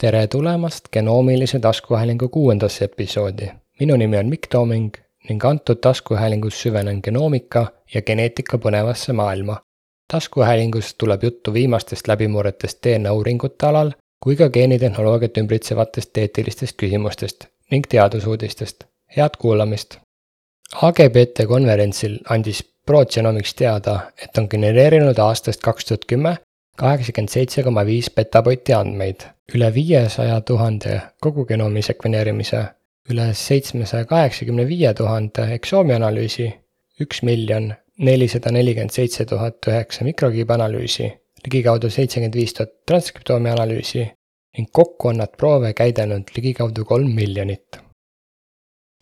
tere tulemast genoomilise taskuhäälingu kuuendasse episoodi. minu nimi on Mikk Tooming ning antud taskuhäälingus süvenen genoomika ja geneetika põnevasse maailma. taskuhäälingus tuleb juttu viimastest läbimurretest DNA uuringute alal kui ka geenitehnoloogiat ümbritsevatest eetilistest küsimustest ning teadusuudistest. head kuulamist! AGBT konverentsil andis ProGenomics teada, et on genereerinud aastast kaks tuhat kümme kaheksakümmend seitse koma viis petabaiti andmeid, üle viiesaja tuhande kogugenoomi sekveneerimise, üle seitsmesaja kaheksakümne viie tuhande eksoomi analüüsi, üks miljon nelisada nelikümmend seitse tuhat üheksa mikrokiibi analüüsi, ligikaudu seitsekümmend viis tuhat transkriptoomi analüüsi ning kokku on nad proove käidelnud ligikaudu kolm miljonit.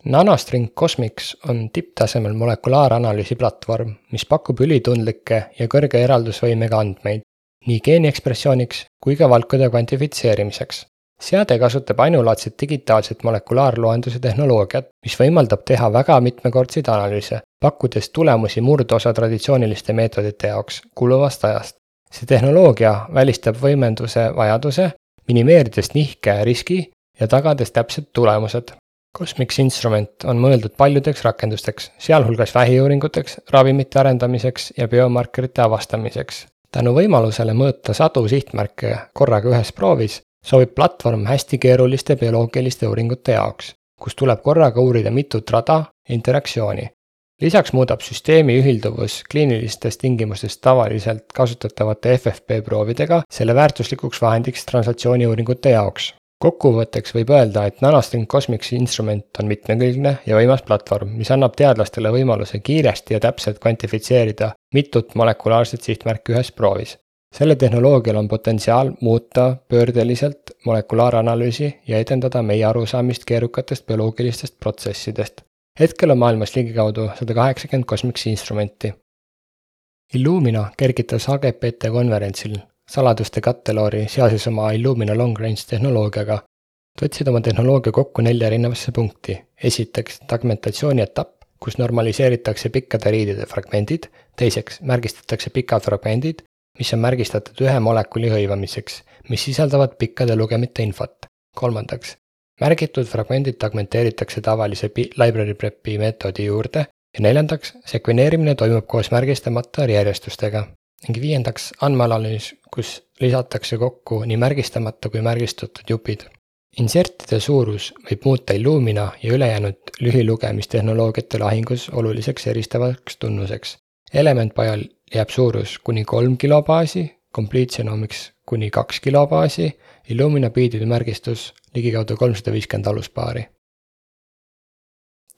Nanostring Cosmics on tipptasemel molekulaaranalüüsi platvorm, mis pakub ülitundlikke ja kõrge eraldusvõimega andmeid, nii geeniekspressiooniks kui ka valkude kvantifitseerimiseks. seade kasutab ainulaadset digitaalset molekulaarloenduse tehnoloogiat, mis võimaldab teha väga mitmekordseid analüüse, pakkudes tulemusi murdosa traditsiooniliste meetodite jaoks kuluvast ajast. see tehnoloogia välistab võimenduse vajaduse, minimeerides nihke riski ja tagades täpsed tulemused. Cosmix Instrument on mõeldud paljudeks rakendusteks, sealhulgas vähiuuringuteks, ravimite arendamiseks ja biomarkerite avastamiseks tänu võimalusele mõõta sadu sihtmärke korraga ühes proovis, sobib platvorm hästi keeruliste bioloogiliste uuringute jaoks, kus tuleb korraga uurida mitut rada interaktsiooni. lisaks muudab süsteemi ühilduvus kliinilistes tingimustes tavaliselt kasutatavate FFP proovidega selle väärtuslikuks vahendiks translatsiooniuuringute jaoks kokkuvõtteks võib öelda, et Nanostring Cosmicsi instrument on mitmekülgne ja võimas platvorm, mis annab teadlastele võimaluse kiiresti ja täpselt kvantifitseerida mitut molekulaarset sihtmärki ühes proovis. selle tehnoloogial on potentsiaal muuta pöördeliselt molekulaaranalüüsi ja edendada meie arusaamist keerukatest bioloogilistest protsessidest. hetkel on maailmas ligikaudu sada kaheksakümmend Cosmicsi instrumenti. Illumina kergitas AGPT konverentsil saladuste katteloori seoses oma Illumina long range tehnoloogiaga. võtsid oma tehnoloogia kokku nelja erinevasse punkti. esiteks, tagmentatsiooni etapp, kus normaliseeritakse pikkade riidide fragmendid, teiseks, märgistatakse pikad fragmendid, mis on märgistatud ühe molekuli hõivamiseks, mis sisaldavad pikkade lugemite infot. kolmandaks, märgitud fragmendid tagmenteeritakse tavalise library prep'i meetodi juurde ja neljandaks, sekveneerimine toimub koos märgistamata järjestustega ning viiendaks andmeanalüüs, kus lisatakse kokku nii märgistamata kui märgistatud jupid. Insertide suurus võib muuta Illumina ja ülejäänud lühilugemistehnoloogiate lahingus oluliseks eristavaks tunnuseks. Elementbio'l jääb suurus kuni kolm kilobaasi, Complete Genomics kuni kaks kilobaasi, Illumina biidide märgistus ligikaudu kolmsada viiskümmend aluspaari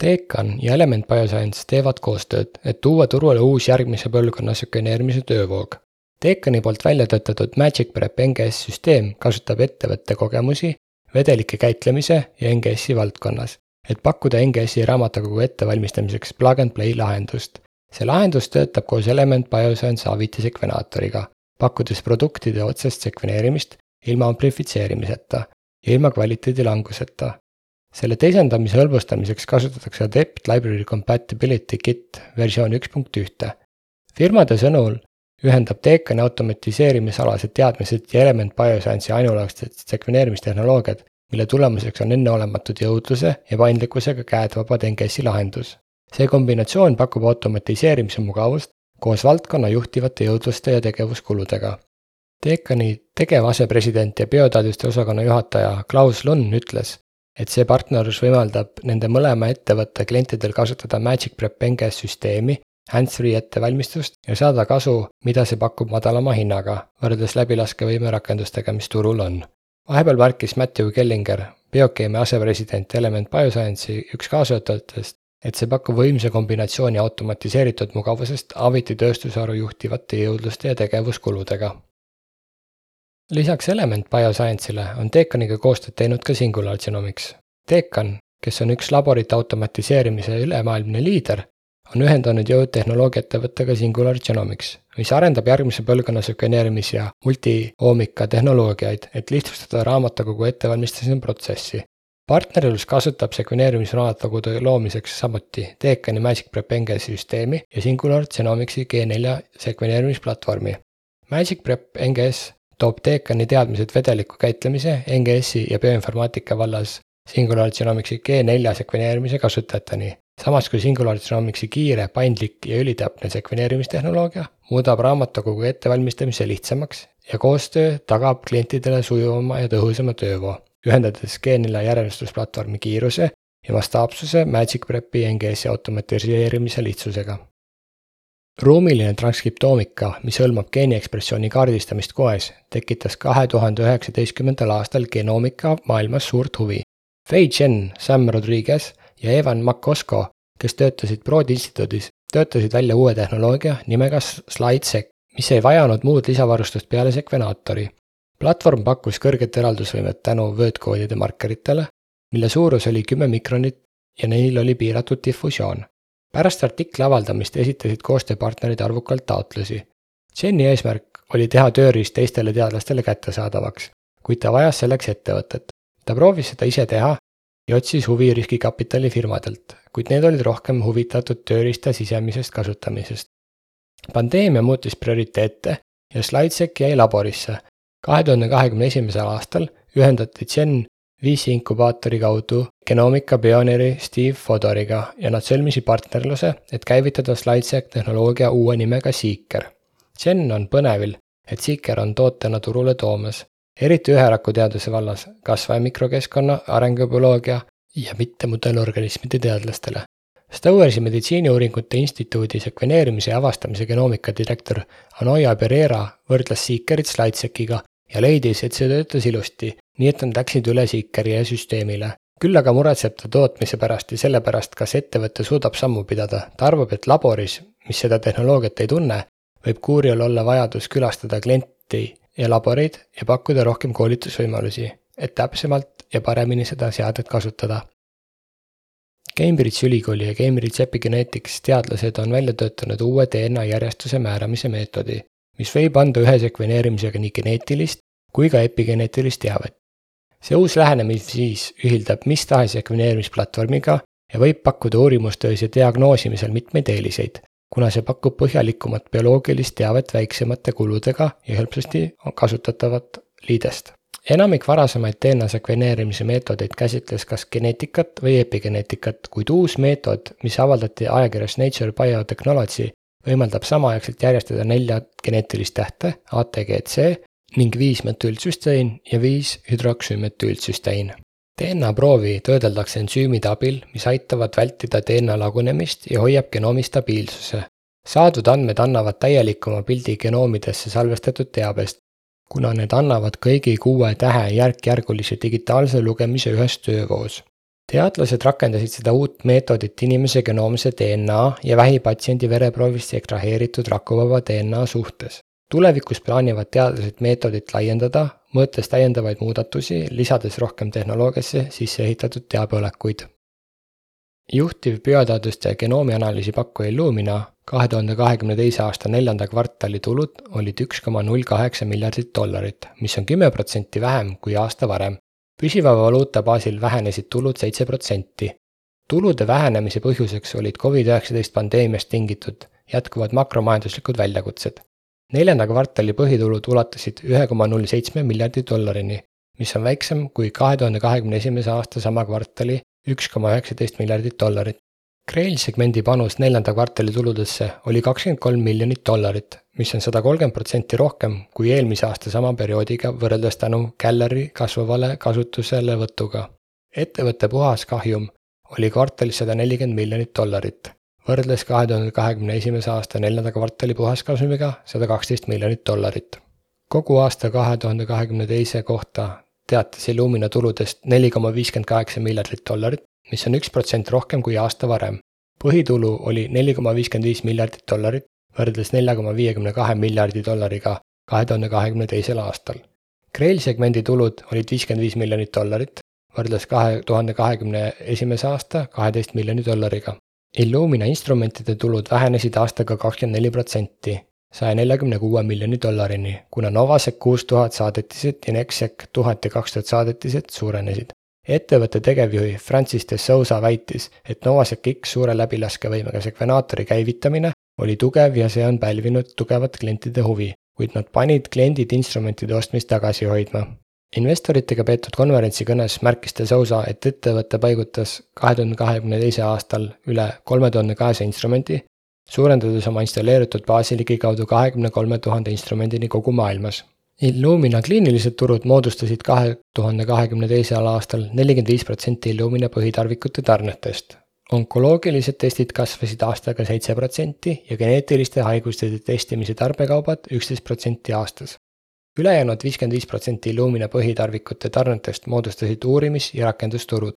Decan ja Element Bioscience teevad koostööd, et tuua turule uus järgmise põlvkonna sekveneerimise töövoog. Decani poolt välja töötatud Magic Prep NGS süsteem kasutab ettevõtte kogemusi vedelike käitlemise ja NGS-i valdkonnas, et pakkuda NGS-i raamatukogu ettevalmistamiseks plug and play lahendust. see lahendus töötab koos Element Bioscience Aviti sekvenaatoriga, pakkudes produktide otsest sekveneerimist ilma amplifitseerimiseta ja ilma kvaliteedi languseta selle teisendamise hõlbustamiseks kasutatakse Adept Library Compatibility Kit versioon üks punkt ühte. firmade sõnul ühendab Decani automatiseerimisalased teadmised ja Element Bioscience'i ainulaadsed sekveneerimistehnoloogiad, mille tulemuseks on enneolematud jõudluse ja paindlikkusega käedvabad NGS-i lahendus. see kombinatsioon pakub automatiseerimise mugavust koos valdkonna juhtivate jõudluste ja tegevuskuludega. Decani tegevasepresident ja bioteaduste osakonna juhataja Klaus Lunn ütles, et see partnerlus võimaldab nende mõlema ettevõtte klientidel kasutada Magic Prep NGS süsteemi, hands-free ettevalmistust ja saada kasu, mida see pakub madalama hinnaga, võrreldes läbilaskevõime rakendustega, mis turul on. vahepeal märkis Matthew Kellinger, Biokeemia asepresident Element Bioscience'i üks kaastöötajatest, et see pakub võimsa kombinatsiooni automatiseeritud mugavusest Aviti tööstusharu juhtivate jõudluste ja tegevuskuludega lisaks Element Bioscience'ile on Decaniga koostööd teinud ka Singular Genomics. Decan, kes on üks laborite automatiseerimise ülemaailmne liider, on ühendanud jõud tehnoloogiaettevõttega Singular Genomics, mis arendab järgmise põlvkonna sekveneerimis- ja multioomika tehnoloogiaid, et lihtsustada raamatukogu ettevalmistamise protsessi. partnerlus kasutab sekveneerimisraamatukogude loomiseks samuti Decani Magic Prep NGS-i süsteemi ja Singular Genomicsi G4 sekveneerimisplatvormi. Magic Prep NGS toob Dekani teadmised vedeliku käitlemise, NGS-i ja bioinformaatika vallas Singular Genomics'i G4 sekveneerimise kasutajateni. samas kui Singular Genomics'i kiire, paindlik ja ülitäpne sekveneerimistehnoloogia muudab raamatukogu ettevalmistamise lihtsamaks ja koostöö tagab klientidele sujuvama ja tõhusama töövoo, ühendades G4 järjestusplatvormi kiiruse ja mastaapsuse Magic Prepi NGS-i automatiseerimise lihtsusega. Ruumiline transkriptoomika, mis hõlmab geeniekspressiooni kaardistamist koes, tekitas kahe tuhande üheksateistkümnendal aastal genoomika maailmas suurt huvi. Fei Chen, Sam Rodriguez ja Evan McCosco, kes töötasid Broad instituudis, töötasid välja uue tehnoloogia nimega SlideSec, mis ei vajanud muud lisavarustust peale sekvenaatori. platvorm pakkus kõrget eraldusvõimet tänu vöötkoodide markeritele mille suurus oli kümme mikronit ja neil oli piiratud difusioon. Pärast artikli avaldamist esitasid koostööpartnerid arvukalt taotlusi. Jeni eesmärk oli teha tööriist teistele teadlastele kättesaadavaks, kuid ta vajas selleks ettevõtet. ta proovis seda ise teha ja otsis huvi riskikapitalifirmadelt, kuid need olid rohkem huvitatud tööriista sisemisest kasutamisest. pandeemia muutis prioriteete ja SlideSec jäi laborisse. kahe tuhande kahekümne esimesel aastal ühendati Jen viisi inkubaatori kaudu genoomika pioneeri Steve Fodoriga ja nad sõlmisid partnerluse, et käivitada SlideSec tehnoloogia uue nimega Seeker. Jen on põnevil, et Seeker on tootena turule toomas, eriti üherakuteaduse vallas, kasvaja mikrokeskkonna, arengubioloogia ja mittemudelorganismide teadlastele. Stowersi meditsiiniuuringute instituudi sekveneerimise ja avastamise genoomika direktor Anoia Pereira võrdles Seekerit SlideSeciga ja leidis, et see töötas ilusti nii et nad läksid üle Seekeri süsteemile. küll aga muretseb ta tootmise pärast ja selle pärast, kas ettevõte suudab sammu pidada. ta arvab, et laboris, mis seda tehnoloogiat ei tunne, võib Kuuriol olla vajadus külastada klienti ja laboreid ja pakkuda rohkem koolitusvõimalusi, et täpsemalt ja paremini seda seadet kasutada. Cambridge'i ülikooli ja Cambridge Epigenetics teadlased on välja töötanud uue DNA järjestuse määramise meetodi, mis võib anda ühe sekveneerimisega nii geneetilist kui ka epigeneetilist teavet see uus lähenemisviis ühildab mis tahes sekveneerimisplatvormiga ja võib pakkuda uurimustöös ja diagnoosimisel mitmeid eeliseid, kuna see pakub põhjalikumat bioloogilist teavet väiksemate kuludega ja hõlpsasti kasutatavat liidest. enamik varasemaid DNA sekveneerimise meetodeid käsitles kas geneetikat või epigeneetikat, kuid uus meetod, mis avaldati ajakirjas Nature Biotechnology, võimaldab samaaegselt järjestada nelja geneetilist tähte, ATGC, ning viis metüülsüstein ja viis hüdroksüümetüülsüstein. DNA proovi töödeldakse ensüümide abil, mis aitavad vältida DNA lagunemist ja hoiab genoomi stabiilsuse. saadud andmed annavad täielikuma pildi genoomidesse salvestatud teabest, kuna need annavad kõigi kuue tähe järk-järgulise digitaalse lugemise ühes töövoos. Teadlased rakendasid seda uut meetodit inimese genoomse DNA ja vähipatsiendi vereproovist ekstraheeritud rakuvaba DNA suhtes tulevikus plaanivad teadlased meetodit laiendada, mõõtes täiendavaid muudatusi, lisades rohkem tehnoloogiasse sisse ehitatud teabeolekuid. juhtiv bioteaduste genoomianalüüsi pakkuja Illumina kahe tuhande kahekümne teise aasta neljanda kvartali tulud olid üks koma null kaheksa miljardit dollarit, mis on kümme protsenti vähem kui aasta varem. Püsiva valuuta baasil vähenesid tulud seitse protsenti. tulude vähenemise põhjuseks olid Covid-19 pandeemiast tingitud jätkuvad makromajanduslikud väljakutsed neljanda kvartali põhitulud ulatusid ühe koma null seitsme miljardi dollarini, mis on väiksem kui kahe tuhande kahekümne esimese aasta sama kvartali üks koma üheksateist miljardit dollarit. Grail segmendi panus neljanda kvartali tuludesse oli kakskümmend kolm miljonit dollarit, mis on sada kolmkümmend protsenti rohkem kui eelmise aasta sama perioodiga võrreldes tänu Galleri kasvavale kasutuselevõtuga. ettevõtte puhaskahjum oli kvartalis sada nelikümmend miljonit dollarit võrdles kahe tuhande kahekümne esimese aasta neljanda kvartali puhaskasumiga sada kaksteist miljonit dollarit. kogu aasta kahe tuhande kahekümne teise kohta teatas Illumina tuludest neli koma viiskümmend kaheksa miljardit dollarit, mis on üks protsent rohkem kui aasta varem. põhitulu oli neli koma viiskümmend viis miljardit dollarit, võrreldes nelja koma viiekümne kahe miljardi dollariga kahe tuhande kahekümne teisel aastal. Grail segmendi tulud olid viiskümmend viis miljonit dollarit, võrreldes kahe tuhande kahekümne esimese aasta kaheteist miljoni dollariga Illumina instrumentide tulud vähenesid aastaga kakskümmend neli protsenti, saja neljakümne kuue miljoni dollarini, kuna Novasec kuus tuhat saadetised ja Nexec tuhat ja kaks tuhat saadetised suurenesid. Ettevõtte tegevjuhi Francis de Sousa väitis, et Novasec X suure läbilaskevõimega sekvenaatori käivitamine oli tugev ja see on pälvinud tugevat klientide huvi, kuid nad panid kliendid instrumentide ostmist tagasi hoidma. investoritega peetud konverentsi kõnes märkis De Sousa, et ettevõte paigutas kahe tuhande kahekümne teisel aastal üle kolme tuhande kahesaja instrumendi, suurendades oma installeeritud baasi ligikaudu kahekümne kolme tuhande instrumendini kogu maailmas. Illumina kliinilised turud moodustasid kahe tuhande kahekümne teisel aastal nelikümmend viis protsenti Illumina põhitarvikute tarnetest onkoloogilised testid kasvasid aastaga seitse protsenti ja geneetiliste haiguste testimise tarbekaubad üksteist protsenti aastas. ülejäänud viiskümmend viis protsenti Illumina põhitarvikute tarnetest moodustasid uurimis- ja rakendusturud.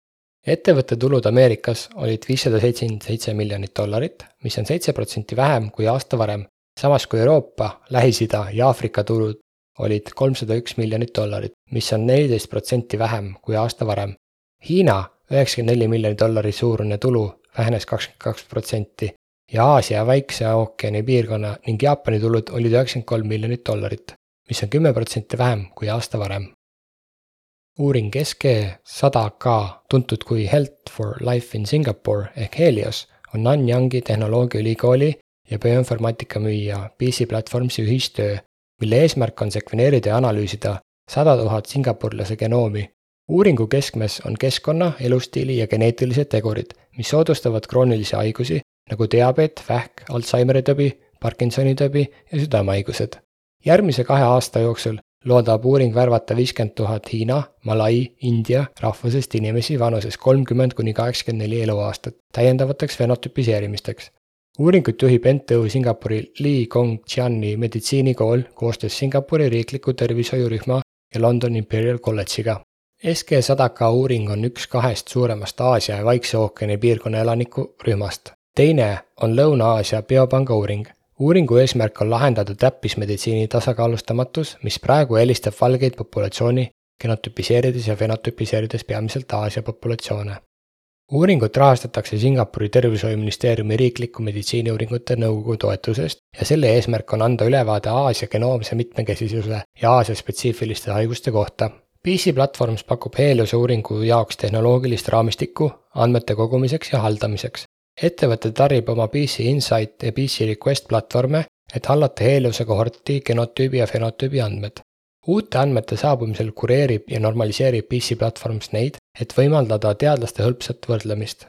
ettevõtte tulud Ameerikas olid viissada seitsekümmend seitse miljonit dollarit, mis on seitse protsenti vähem kui aasta varem, samas kui Euroopa, Lähis-Ida ja Aafrika turud olid kolmsada üks miljonit dollarit, mis on neliteist protsenti vähem kui aasta varem. Hiina üheksakümmend neli miljoni dollari suurune tulu vähenes kakskümmend kaks protsenti ja Aasia Vaikse ookeani piirkonna ning Jaapani tulud olid üheksakümmend kolm miljonit dollarit, mis on kümme protsenti vähem kui aasta varem. uuring SG sada K, tuntud kui Health for Life in Singapore ehk Helios, on Nanyang'i tehnoloogiaülikooli ja bioinformaatika müüja PC Platformsi ühistöö, mille eesmärk on sekveneerida ja analüüsida sada tuhat singapurlase genoomi uuringu keskmes on keskkonna, elustiili ja geneetilised tegurid, mis soodustavad kroonilisi haigusi nagu diabeet, vähk, Alžeimeri tõbi, Parkinsoni tõbi ja südamehaigused. järgmise kahe aasta jooksul loodab uuring värvata viiskümmend tuhat Hiina, Malai, India rahvusest inimesi vanuses kolmkümmend kuni kaheksakümmend neli eluaastat täiendavateks fenotüpiseerimisteks. Uuringut juhib NTÜ Singapuri Lee Kong Chiani meditsiinikool koostöös Singapuri riikliku tervishoiurühma ja London Imperial College'iga. SG Sadaka uuring on üks kahest suuremast Aasia ja Vaikse ookeani piirkonna elanikurühmast. teine on Lõuna-Aasia Biopanga uuring. uuringu eesmärk on lahendada täppismeditsiini tasakaalustamatus, mis praegu eelistab valgeid populatsiooni genotüpiseerides ja fenotüpiseerides peamiselt Aasia populatsioone. Uuringut rahastatakse Singapuri tervishoiuministeeriumi riikliku meditsiiniuuringute nõukogu toetusest ja selle eesmärk on anda ülevaade Aasia genoomse mitmekesisuse ja Aasia spetsiifiliste haiguste kohta PC Platforms pakub Heliose uuringu jaoks tehnoloogilist raamistikku andmete kogumiseks ja haldamiseks. ettevõte tarib oma PC Insight ja PC Request platvorme, et hallata Heliose kohorti genotüübi ja fenotüübi andmed. Uute andmete saabumisel kureerib ja normaliseerib PC Platforms neid, et võimaldada teadlaste hõlpsat võrdlemist.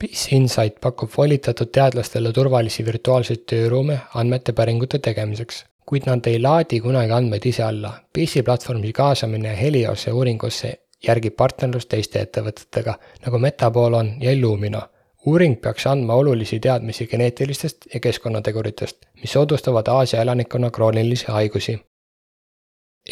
PC Insight pakub volitatud teadlastele turvalisi virtuaalseid tööruume andmete päringute tegemiseks kuid nad ei laadi kunagi andmeid ise alla. PC platvormi kaasamine Heliose uuringusse järgib partnerlust teiste ettevõtetega, nagu Metabolon ja Illumina. uuring peaks andma olulisi teadmisi geneetilistest ja keskkonnateguritest, mis soodustavad Aasia elanikkonna kroonilisi haigusi.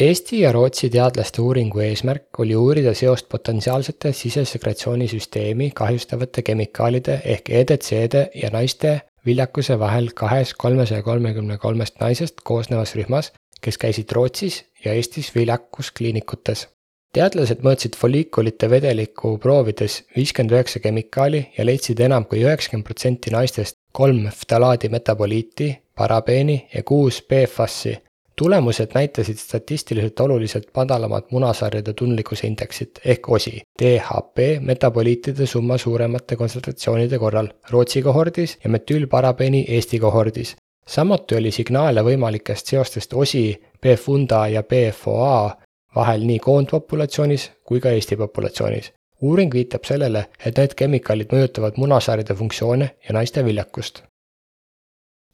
Eesti ja Rootsi teadlaste uuringu eesmärk oli uurida seost potentsiaalsete sisesekretsioonisüsteemi kahjustavate kemikaalide ehk EDC-de ja naiste viljakuse vahel kahes kolmesaja kolmekümne kolmest naisest koosnevas rühmas, kes käisid Rootsis ja Eestis viljakuskliinikutes. teadlased mõõtsid folliikulite vedeliku proovides viiskümmend üheksa kemikaali ja leidsid enam kui üheksakümmend protsenti naistest kolm ftalaadi metaboliiti, parabeeni ja kuus PFAS-i, tulemused näitasid statistiliselt oluliselt madalamat munasarjade tundlikkuse indeksit ehk OSI, DHP metaboliitide summa suuremate kontsentratsioonide korral Rootsi kohordis ja metüülparabeeni Eesti kohordis. samuti oli signaale võimalikest seostest OSI, PFUNDA ja PFOA vahel nii koondpopulatsioonis kui ka Eesti populatsioonis. uuring viitab sellele, et need kemikaalid mõjutavad munasarjade funktsioone ja naiste viljakust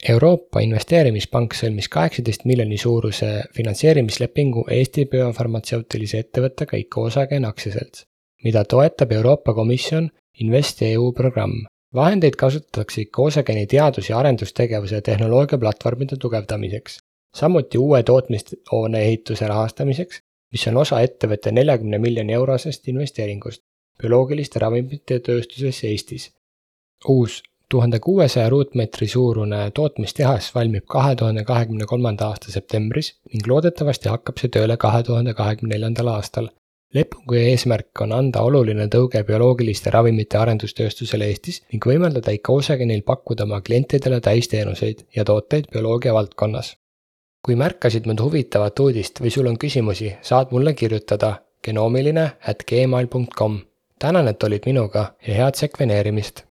Euroopa Investeerimispank sõlmis kaheksateist miljoni suuruse finantseerimislepingu Eesti biofarmatseutilise ettevõttega Icosagen aktsiaselts, mida toetab Euroopa Komisjon InvestEU programm. vahendeid kasutatakse Icosageni teadus- ja arendustegevuse ja tehnoloogiaplatvormide tugevdamiseks, samuti uue tootmishoone ehituse rahastamiseks, mis on osa ettevõtte neljakümne miljoni eurosest investeeringust bioloogiliste ravimite tööstuses Eestis. uus tuhande kuuesaja ruutmeetri suurune tootmistehas valmib kahe tuhande kahekümne kolmanda aasta septembris ning loodetavasti hakkab see tööle kahe tuhande kahekümne neljandal aastal. lepingu eesmärk on anda oluline tõuge bioloogiliste ravimite arendustööstusele Eestis ning võimaldada Icosagenil pakkuda oma klientidele täisteenuseid ja tooteid bioloogia valdkonnas. kui märkasid mõnda huvitavat uudist või sul on küsimusi, saad mulle kirjutada genoomiline at gmail.com. tänan, et olid minuga ja head sekveneerimist!